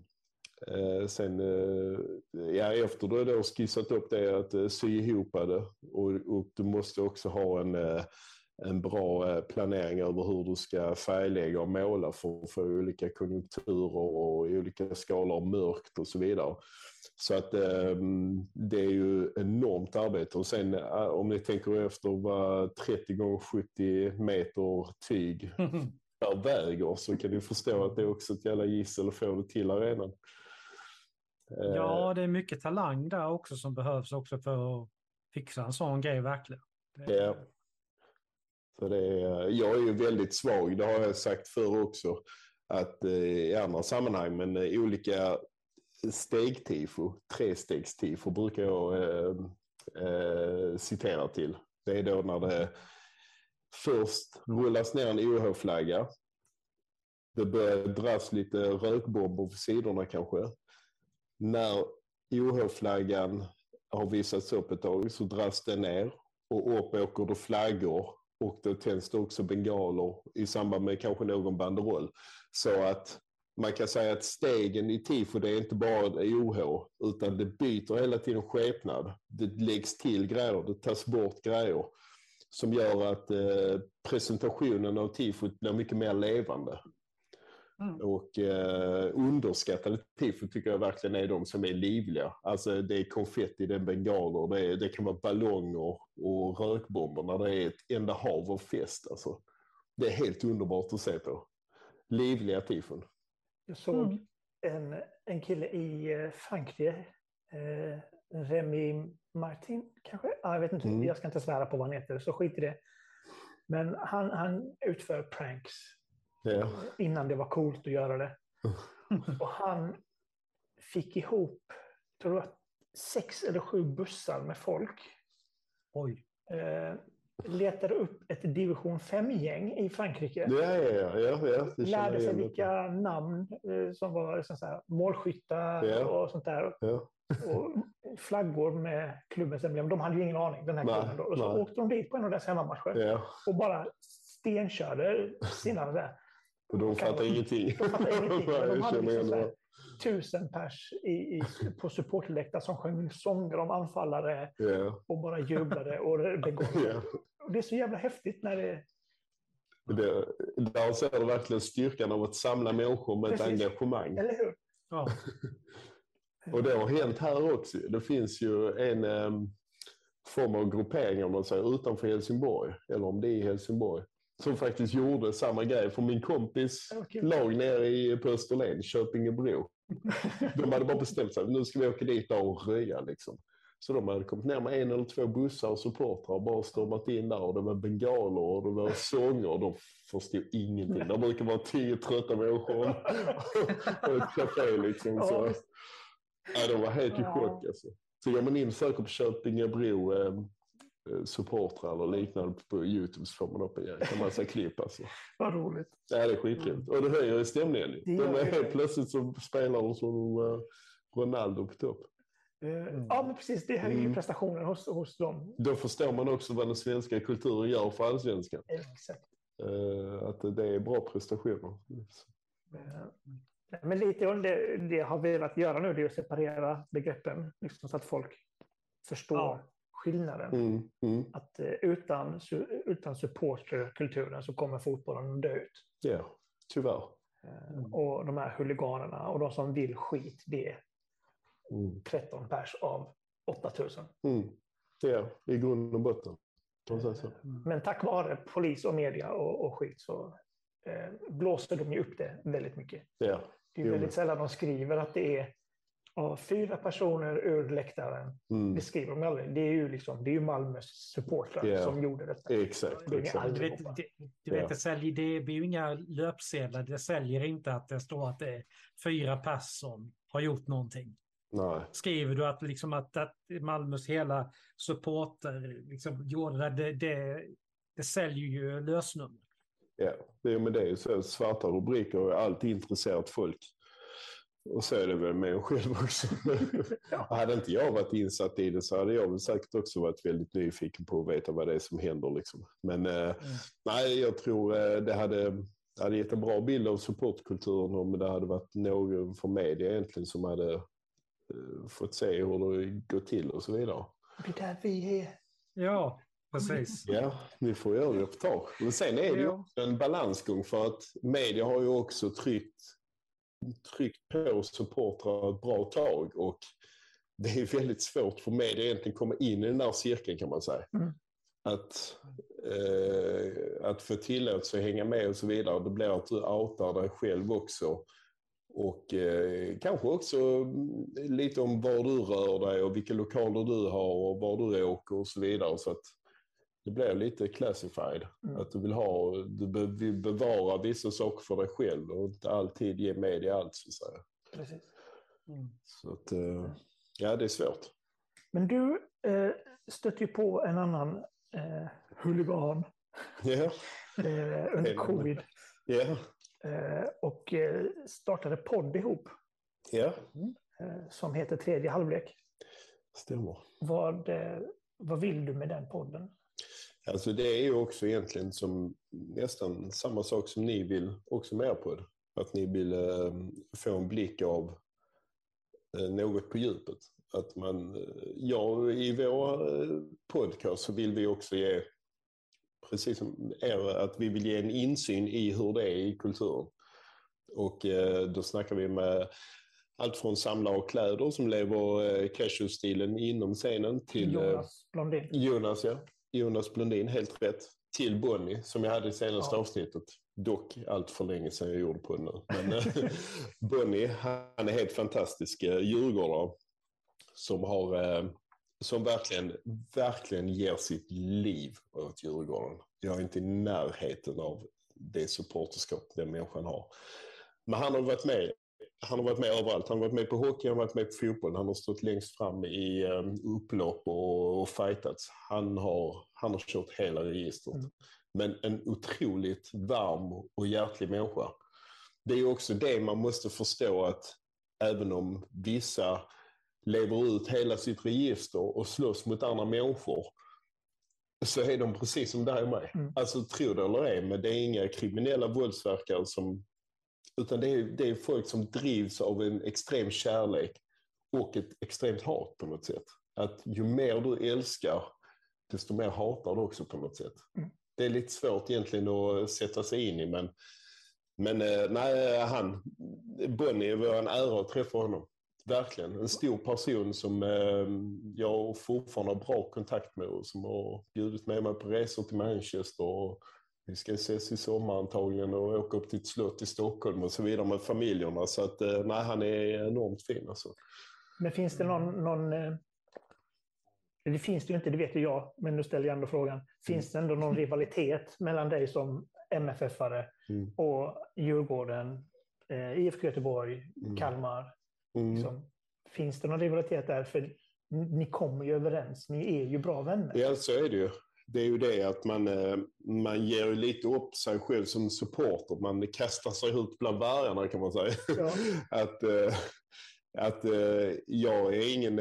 [SPEAKER 3] eh, sen, eh, ja, efter du då skissat upp det, att eh, sy ihop det. Och, och du måste också ha en, eh, en bra eh, planering över hur du ska färglägga och måla för att få olika konjunkturer och olika skalor av mörkt och så vidare. Så att ehm, det är ju enormt arbete. Och sen eh, om ni tänker efter vad 30 gånger 70 meter tyg [LAUGHS] per väger så kan ni förstå att det är också ett jävla gissel att få det till arenan.
[SPEAKER 1] Ja, det är mycket talang där också som behövs också för att fixa en sån grej verkligen.
[SPEAKER 3] Det... Ja. Så det är, jag är ju väldigt svag, det har jag sagt förr också, att eh, i andra sammanhang, men eh, olika stegtifo, trestegstifo brukar jag eh, eh, citera till. Det är då när det först rullas ner en OH-flagga. Det börjar dras lite rökbomber på sidorna kanske. När OH-flaggan har visats upp ett tag så dras den ner och upp åker det flaggor och då tänds det också bengaler i samband med kanske någon banderoll. Så att man kan säga att stegen i tifo det är inte bara OH utan det byter hela tiden skepnad. Det läggs till grejer, det tas bort grejer som gör att eh, presentationen av tifot blir mycket mer levande. Mm. Och eh, underskattade tifo tycker jag verkligen är de som är livliga. Alltså det är konfetti, det är bengaler, det, är, det kan vara ballonger och rökbomber när det är ett enda hav av fest. Alltså, det är helt underbart att se på. Livliga tifon.
[SPEAKER 2] Jag såg mm. en, en kille i eh, Frankrike, eh, Remy Martin kanske? Ah, jag vet inte, mm. jag ska inte svära på vad han heter, så skit i det. Men han, han utför pranks ja. innan det var coolt att göra det. [LAUGHS] Och han fick ihop, tror jag, sex eller sju bussar med folk.
[SPEAKER 1] Oj.
[SPEAKER 2] Eh, letade upp ett division 5-gäng i Frankrike.
[SPEAKER 3] Ja, ja, ja, ja,
[SPEAKER 2] Lärde sig vilka namn eh, som var så här, målskyttar och sånt där. Och flaggor med klubbens emblem. De hade ju ingen aning, den här klubben. Då. Och så nej. åkte de dit på en av deras hemmamatcher
[SPEAKER 3] ja.
[SPEAKER 2] och bara stenkörde sina där.
[SPEAKER 3] Och de fattade ingenting. De fattade [LAUGHS] ingenting.
[SPEAKER 2] de hade liksom tusen pers i, i, på supportläktare som sjöng sånger om anfallare
[SPEAKER 3] yeah.
[SPEAKER 2] och bara jublade. Och det, yeah. och det är så jävla häftigt när det...
[SPEAKER 3] det där ser du verkligen styrkan av att samla människor med Precis. ett engagemang.
[SPEAKER 2] Eller hur?
[SPEAKER 1] Ja. [LAUGHS]
[SPEAKER 3] och det har hänt här också. Det finns ju en um, form av gruppering om man säger, utanför Helsingborg, eller om det är i Helsingborg, som faktiskt gjorde samma grej. För min kompis okay. lag nere i, på Österlen, Köpingebro, de hade bara bestämt sig, nu ska vi åka dit och röja liksom. Så de hade kommit ner med en eller två bussar och supportrar och bara stormat in där och det var bengaler och det var sånger och de förstod ingenting. Det brukar vara tio trötta människor och ett café liksom. Så. Ja, de var helt i chock alltså. Så går man in och söker på Köpingebro eh, Eh, supportrar eller liknande på Youtube så får man upp en massa klipp. Alltså. [LAUGHS]
[SPEAKER 2] Vad roligt.
[SPEAKER 3] Ja, det är skitroligt. Och det höjer stämningen. Det de är helt plötsligt så spelar de som uh, Ronaldo på topp.
[SPEAKER 2] Mm. Ja, men precis. Det höjer mm. prestationen hos, hos dem.
[SPEAKER 3] Då förstår man också vad den svenska kulturen gör för allsvenskan.
[SPEAKER 2] Exakt.
[SPEAKER 3] Uh, att det är bra prestationer.
[SPEAKER 2] Men lite om det, det har velat göra nu, det är att separera begreppen liksom, så att folk förstår ja skillnaden.
[SPEAKER 3] Mm, mm.
[SPEAKER 2] Att eh, utan, utan supporterkulturen så kommer fotbollen att dö ut.
[SPEAKER 3] Ja, tyvärr.
[SPEAKER 2] Mm. Och de här huliganerna och de som vill skit, det är 13 mm. pers av 8000.
[SPEAKER 3] Mm. Ja, i grund och botten.
[SPEAKER 2] Men tack vare polis och media och, och skit så eh, blåser de ju upp det väldigt mycket.
[SPEAKER 3] Ja.
[SPEAKER 2] Det är väldigt sällan de skriver att det är Ja, fyra personer ur läktaren. Mm. Det skriver de aldrig. Det är ju, liksom, det är ju Malmös supportrar yeah. som gjorde detta.
[SPEAKER 3] Exakt.
[SPEAKER 1] Det exakt. Du vet, det, du vet yeah. det, säljer, det blir ju inga löpsedlar. Det säljer inte att det står att det är fyra pers som har gjort någonting.
[SPEAKER 3] Nej.
[SPEAKER 1] Skriver du att, liksom att, att Malmös hela supporter liksom gjorde det, det, det, det säljer ju lösnummer.
[SPEAKER 3] Ja, det är med det. Så svarta rubriker och allt intresserat folk. Och så är det väl med en själv också. [LAUGHS] ja. Hade inte jag varit insatt i det så hade jag väl säkert också varit väldigt nyfiken på att veta vad det är som händer. Liksom. Men eh, mm. nej, jag tror eh, det hade, det hade gett en bra bild av supportkulturen om det hade varit någon från media egentligen som hade eh, fått se hur det går till och så vidare.
[SPEAKER 2] Det är där vi är.
[SPEAKER 1] Ja, Precis.
[SPEAKER 3] Ja, vi får göra reportage. Men sen är det ju också en balansgång för att media har ju också tryckt, tryckt på supportrar ett bra tag och det är väldigt svårt för media egentligen komma in i den där cirkeln kan man säga.
[SPEAKER 2] Mm.
[SPEAKER 3] Att, eh, att få tillåtelse att hänga med och så vidare, det blir att du outar dig själv också. Och eh, kanske också lite om var du rör dig och vilka lokaler du har och var du åker och så vidare. Så att det blir lite classified.
[SPEAKER 2] Mm.
[SPEAKER 3] Att du vill ha, du be, vill bevara vissa saker för dig själv och inte alltid ge media allt så att säga.
[SPEAKER 2] Precis.
[SPEAKER 1] Mm.
[SPEAKER 3] Så att, eh, ja det är svårt.
[SPEAKER 2] Men du eh, stötte ju på en annan eh, huligan
[SPEAKER 3] Ja, [LAUGHS]
[SPEAKER 2] eh, under covid
[SPEAKER 3] ja,
[SPEAKER 2] eh, och eh, startade podd ihop
[SPEAKER 3] ja,
[SPEAKER 2] eh, som heter Tredje halvlek.
[SPEAKER 3] stämmer.
[SPEAKER 2] Vad, eh, vad vill du med den podden?
[SPEAKER 3] Alltså det är ju också egentligen som nästan samma sak som ni vill också med på det. Att ni vill eh, få en blick av eh, något på djupet. Att man, eh, ja, i vår eh, podcast så vill vi också ge, precis som er, att vi vill ge en insyn i hur det är i kulturen. Och eh, då snackar vi med allt från samlare av kläder som lever eh, casual-stilen inom scenen till eh,
[SPEAKER 2] Jonas Blondin.
[SPEAKER 3] Jonas, ja. Jonas Blondin, helt rätt. Till Bonnie, som jag hade i senaste
[SPEAKER 2] Ja.
[SPEAKER 3] avsnittet. Dock allt för länge sedan jag gjorde på den nu. Men eh, [LAUGHS] Bonnie, han är helt fantastisk eh, djurgårdare. Som har, eh, som verkligen, verkligen ger sitt liv åt Djurgården. Jag är inte i närheten av det supporterskap den människan har. Men han har varit med han har varit med överallt. Han har varit med på hockey, han har varit med på fotboll. Han har stått längst fram i um, upplopp och, och fightats. Han har, han har kört hela registret.
[SPEAKER 2] Mm.
[SPEAKER 3] Men en otroligt varm och hjärtlig människa. Det är också det man måste förstå att även om vissa lever ut hela sitt register och slåss mot andra människor så är de precis som dig och mig.
[SPEAKER 2] Mm.
[SPEAKER 3] Alltså tro det eller ej, men det är inga kriminella våldsverkare som utan det är, det är folk som drivs av en extrem kärlek och ett extremt hat på något sätt. Att ju mer du älskar, desto mer hatar du också på något sätt.
[SPEAKER 2] Mm.
[SPEAKER 3] Det är lite svårt egentligen att sätta sig in i, men, men eh, nej, han, Bonnie, var en ära att träffa honom. Verkligen. En stor person som eh, jag fortfarande har bra kontakt med och som har bjudit med mig på resor till Manchester. Och, vi ska ses i sommar antagligen och åka upp till ett slott i Stockholm och så vidare med familjerna. Så att, eh, nej, han är enormt fin alltså.
[SPEAKER 2] Men finns det någon... någon eh, det finns det ju inte, det vet ju jag, men nu ställer jag ändå frågan. Finns det ändå någon rivalitet mellan dig som MFF-are
[SPEAKER 3] Mm.
[SPEAKER 2] och Djurgården, eh, IFK Göteborg,
[SPEAKER 3] Mm.
[SPEAKER 2] Kalmar?
[SPEAKER 3] Mm.
[SPEAKER 2] Liksom. Finns det någon rivalitet där? För ni ni kommer ju överens, ni är ju bra vänner.
[SPEAKER 3] Ja, så är det ju. Det är ju det att man, eh, man ger ju lite upp sig själv som supporter. Man kastar sig ut bland vargarna kan man säga.
[SPEAKER 2] Ja. [LAUGHS]
[SPEAKER 3] att eh, att eh, jag är ingen,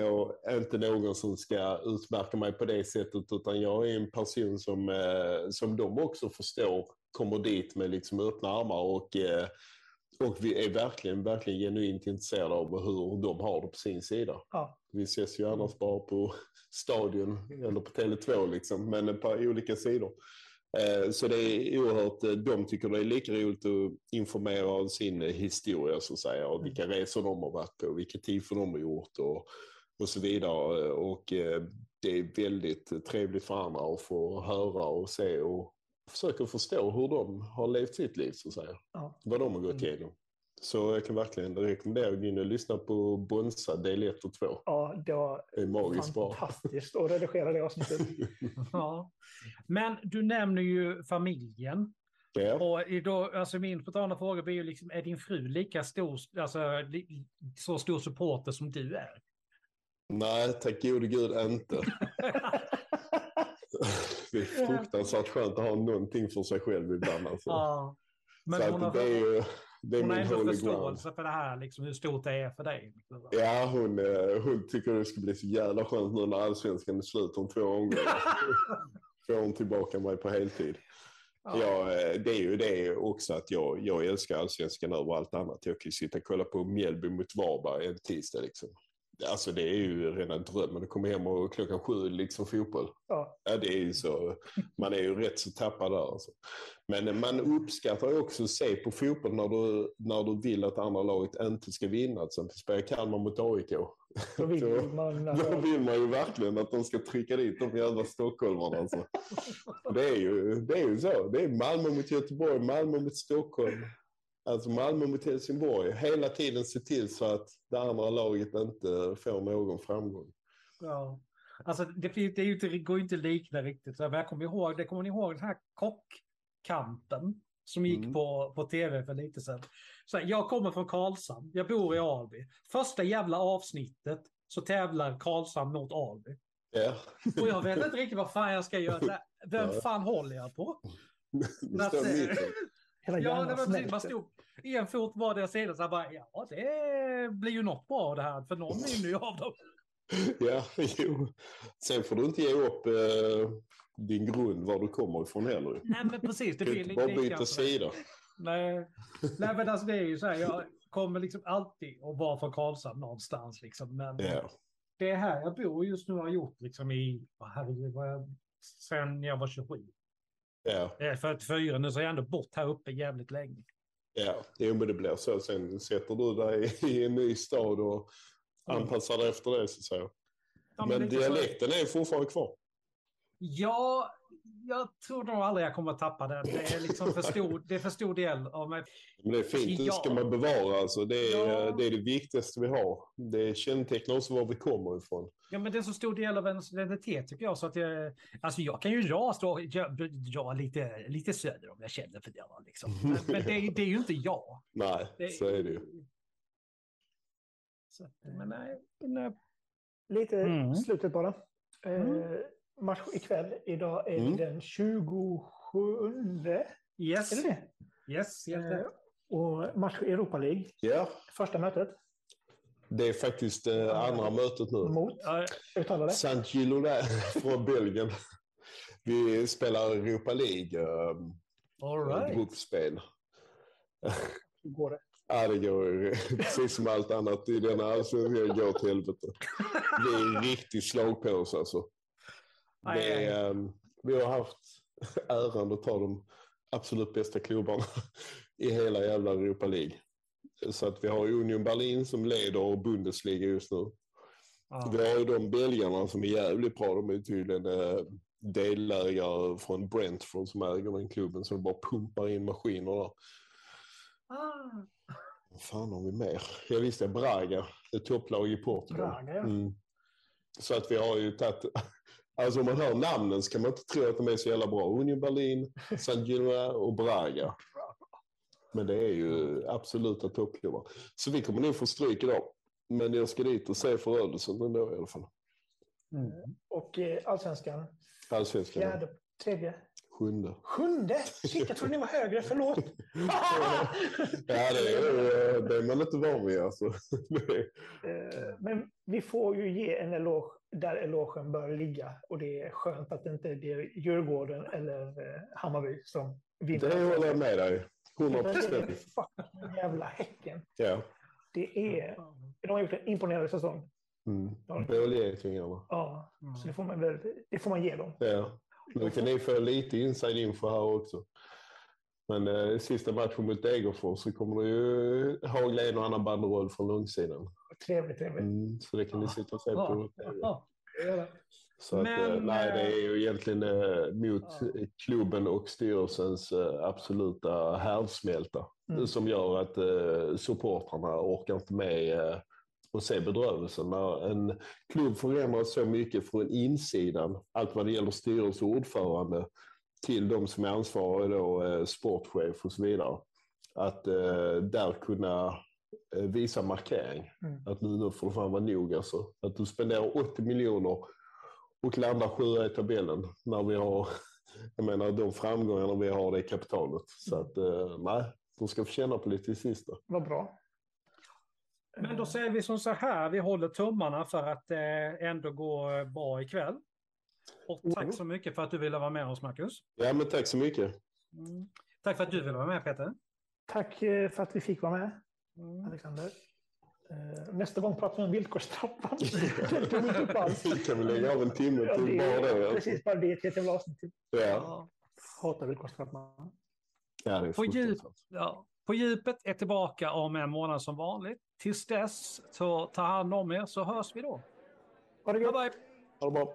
[SPEAKER 3] inte någon som ska utmärka mig på det sättet utan jag är en person som, som de också förstår kommer dit med liksom öppna armar och, och vi är verkligen, verkligen genuint intresserade av hur de har det på sin sida.
[SPEAKER 2] Ja.
[SPEAKER 3] Vi ses ju annars bara på stadion eller på Tele2 liksom, men på olika sidor. Eh, Så det är oerhört, eh, de tycker det är lika roligt att informera om sin historia så att säga och vilka resor de har varit på, vilka tifon de har gjort och, och så vidare. Och eh, det är väldigt trevligt för andra att få höra och se och försöka förstå hur de har levt sitt liv så att säga.
[SPEAKER 2] Ja.
[SPEAKER 3] Vad de har gått
[SPEAKER 1] Mm.
[SPEAKER 3] igenom. Så jag kan verkligen rekommendera att gå in och lyssna på Bonsa del 1 och 2.
[SPEAKER 2] Ja, det var
[SPEAKER 3] Det är magiskt bra.
[SPEAKER 2] fantastiskt att redigera det avsnittet. [LAUGHS]
[SPEAKER 1] Ja. Men du nämner ju familjen.
[SPEAKER 3] Ja.
[SPEAKER 1] Och då, alltså min spontana fråga blir ju liksom, är din fru lika stor, alltså li, så stor supporter som du är?
[SPEAKER 3] Nej, tack gode gud inte. [LAUGHS] Det är fruktansvärt skönt att ha någonting för sig själv ibland. Alltså.
[SPEAKER 1] Ja. Men
[SPEAKER 3] så
[SPEAKER 1] hon
[SPEAKER 3] att
[SPEAKER 1] har,
[SPEAKER 3] det är ju det är
[SPEAKER 1] hon har
[SPEAKER 3] min
[SPEAKER 1] ändå
[SPEAKER 3] holy ground.
[SPEAKER 1] förståelse för det här, liksom, hur stort det är för dig.
[SPEAKER 3] Ja, hon, eh, hon tycker det ska bli så jävla skönt nu när allsvenskan är slut om två omgångar. [LAUGHS] Får hon tillbaka mig på heltid. Ja, eh, det är ju det också att jag, jag älskar allsvenskan över allt annat. Jag kan ju sitta och kolla på Mjällby mot Varberg en tisdag liksom. Alltså det är ju rena drömmen att komma hem och klockan sju liksom fotboll.
[SPEAKER 2] Ja.
[SPEAKER 3] Ja, det är ju så. Man är ju rätt så tappad där. Alltså. Men man uppskattar ju också att se på fotboll när du, när du vill att andra laget inte ska vinna. Till exempel spela Kalmar mot AIK.
[SPEAKER 2] Då vill
[SPEAKER 3] Då-
[SPEAKER 2] man...
[SPEAKER 3] Då vill man ju verkligen att de ska trycka dit de jävla stockholmarna. Alltså. [LAUGHS] Det, är ju, det är ju så. Det är Malmö mot Göteborg, Malmö mot Stockholm. Alltså Malmö mot Helsingborg. Hela tiden se till så att det andra laget inte får någon framgång.
[SPEAKER 1] Ja. Alltså det, det, är ju inte, det går ju inte att likna riktigt. Så jag kommer ihåg, det kommer ni ihåg den här kockkampen som gick
[SPEAKER 3] Mm.
[SPEAKER 1] på, på tv för lite sedan. Så här, jag kommer från Karlshamn, jag bor i Alby. Första jävla avsnittet så tävlar Karlshamn mot Alby.
[SPEAKER 3] Ja,
[SPEAKER 1] Och jag vet inte riktigt vad fan jag ska göra. [LAUGHS] Vem
[SPEAKER 3] Ja.
[SPEAKER 1] fan håller jag på? [LAUGHS]
[SPEAKER 2] Hela
[SPEAKER 1] Ja, det var precis, man
[SPEAKER 2] smälter.
[SPEAKER 1] stod en fot på vardera sida så jag bara, ja det blir ju något bra det här, för någon vinner ju av dem. [LAUGHS]
[SPEAKER 3] Ja, jo. Sen får du inte ge upp eh, din grund var du kommer ifrån heller.
[SPEAKER 1] Nej men precis, det blir
[SPEAKER 3] inte bara byta sida.
[SPEAKER 1] Nej. Nej men alltså det är ju så här, jag kommer liksom alltid att vara från Karlshamn någonstans liksom. Men
[SPEAKER 3] Ja.
[SPEAKER 1] det är här jag bor just nu och har gjort liksom i, herregud, vad jag, sen jag var 27.
[SPEAKER 3] Ja,
[SPEAKER 1] Jag är 44 nu så har jag ändå bott här uppe jävligt länge.
[SPEAKER 3] Ja. Jo, men det blir så. Sen sätter du dig i en ny stad och anpassar dig efter det så att säga.
[SPEAKER 1] Ja,
[SPEAKER 3] men
[SPEAKER 1] så-
[SPEAKER 3] dialekten är fortfarande kvar.
[SPEAKER 1] Ja, jag tror nog aldrig jag kommer att tappa den. Det är liksom för stor, det är för stor del av mig.
[SPEAKER 3] Men det är fint, det ska man bevara. Alltså. Det, är,
[SPEAKER 1] Ja.
[SPEAKER 3] det är det viktigaste vi har. Det kännetecknar också var vi kommer ifrån.
[SPEAKER 1] Ja, men det är så stor del av ens identitet tycker jag. Så att jag, alltså jag kan ju dra, stå, dra, lite, lite söder om jag känner för det. Liksom. [LAUGHS] Men, men det, det är ju inte jag.
[SPEAKER 3] Nej,
[SPEAKER 1] Det,
[SPEAKER 3] så är det ju.
[SPEAKER 1] Så, att, men nej, eh,
[SPEAKER 2] Lite
[SPEAKER 1] Mm.
[SPEAKER 2] slutet bara. Eh,
[SPEAKER 1] Mm.
[SPEAKER 2] Match ikväll. Idag är
[SPEAKER 3] Mm.
[SPEAKER 2] den 27.
[SPEAKER 1] yes,
[SPEAKER 2] Är det det?
[SPEAKER 1] yes, helt
[SPEAKER 2] Eh, och match i Europa League.
[SPEAKER 3] Ja,
[SPEAKER 2] Första mötet
[SPEAKER 3] det är faktiskt eh, andra mötet nu.
[SPEAKER 2] mot,
[SPEAKER 1] Ja,
[SPEAKER 2] uttalar det? [LAUGHS]
[SPEAKER 3] från Belgien. Vi spelar Europa League, eh,
[SPEAKER 1] all right.
[SPEAKER 3] gruppspel.
[SPEAKER 2] Hur går det? [LAUGHS]
[SPEAKER 3] Ja, det går precis som allt annat i denna allsvenskan. Det går till helvete. Det är en riktig slagpåse alltså. Det är, ehm, vi har haft [LAUGHS] äran att ta de absolut bästa klubbarna [LAUGHS] i hela jävla Europa League. Så att vi har Union Berlin som leder Bundesliga just nu.
[SPEAKER 1] Ja.
[SPEAKER 3] Vi har ju de belgarna som är jävligt bra. De är tydligen eh, delägare från Brentford som äger den klubben. Så de bara pumpar in maskiner där.
[SPEAKER 1] Ah.
[SPEAKER 3] Vad fan har vi mer? Jag visste Braga, ett topplag i Portugal.
[SPEAKER 2] Braga, ja.
[SPEAKER 3] Mm. Så att vi har ju tagit... [LAUGHS] Alltså om man hör namnen så kan man inte tro att de är så jävla bra. Union Berlin, San Gilloise och Braga. Men det är ju absoluta toppklubbar. Så vi kommer nog få stryk idag. Men jag ska dit och se förödelsen ändå i alla fall.
[SPEAKER 1] Mm.
[SPEAKER 2] Och eh, allsvenskan,
[SPEAKER 3] Allsvenskan,
[SPEAKER 2] fjärde, tredje,
[SPEAKER 3] sjunde.
[SPEAKER 2] sjunde. Shit, jag trodde ni var högre. Förlåt. [LAUGHS]
[SPEAKER 3] Ja, det är, det är man inte van vid alltså. [LAUGHS]
[SPEAKER 2] Eh, Men vi får ju ge en eloge där elogen bör ligga. Och det är skönt att det inte är Djurgården eller eh, Hammarby som vinner.
[SPEAKER 3] Det håller jag med dig. 100
[SPEAKER 2] Det är
[SPEAKER 3] procent.
[SPEAKER 2] jävla Häcken.
[SPEAKER 3] Ja.
[SPEAKER 2] Det är, de har gjort en imponerande säsong.
[SPEAKER 3] Mm. Bålgetingarna.
[SPEAKER 2] Ja, så det får man, väl, det får man ge dem.
[SPEAKER 3] Ja. Nu kan ni få lite inside info här också. Men eh, sista matchen mot Degerfors så kommer det ju hagla en och annan banderoll från långsidan.
[SPEAKER 2] Trevligt, trevligt.
[SPEAKER 3] Mm, så det kan ni sitta och se på.
[SPEAKER 1] Ja.
[SPEAKER 3] Så att,
[SPEAKER 1] Men,
[SPEAKER 3] eh, nej, det är ju egentligen eh, mot
[SPEAKER 2] Ja.
[SPEAKER 3] klubben och styrelsens eh, absoluta härdsmälta
[SPEAKER 2] Mm.
[SPEAKER 3] som gör att eh, supportrarna orkar inte med att se bedrövelsen. När en klubb förändras så mycket från insidan, allt vad det gäller styrelse och ordförande, till de som är ansvariga, då, eh, sportchef och så vidare. Att eh, där kunna eh, visa markering.
[SPEAKER 2] Mm.
[SPEAKER 3] Att nu, nu får det fan vara nog alltså. Att du spenderar 80 miljoner och landar sjua i tabellen när vi har, [LAUGHS] jag menar de framgångarna vi har det kapitalet. Så att eh, nej, de ska få känna på lite i sista.
[SPEAKER 2] Vad bra.
[SPEAKER 1] Men då säger vi som så här, vi håller tummarna för att det ändå går bra ikväll. Och tack
[SPEAKER 2] Mm.
[SPEAKER 1] så mycket för att du ville vara med oss, Marcus.
[SPEAKER 3] Ja men tack så mycket.
[SPEAKER 1] Mm. Tack för att du ville vara med, Peter.
[SPEAKER 2] Tack eh, för att vi fick vara med,
[SPEAKER 1] Mm.
[SPEAKER 2] Alexander. Eh, Nästa gång pratar vi om villkorstrappan. Den tog vi inte upp alls.
[SPEAKER 3] Vi kan väl lägga av en timme
[SPEAKER 2] Ja,
[SPEAKER 3] till
[SPEAKER 2] det
[SPEAKER 3] bara det. alltså.
[SPEAKER 2] precis, bara det till ett jävla avsnitt.
[SPEAKER 3] Ja,
[SPEAKER 2] Hatar villkorstrappan.
[SPEAKER 3] ja det är
[SPEAKER 1] På djup, ja, på djupet är tillbaka om en månad som vanligt. Tills dess, så ta hand om er så hörs vi då.
[SPEAKER 2] Ha det
[SPEAKER 1] Bye
[SPEAKER 2] gött!
[SPEAKER 1] bye!
[SPEAKER 3] Ha det bra.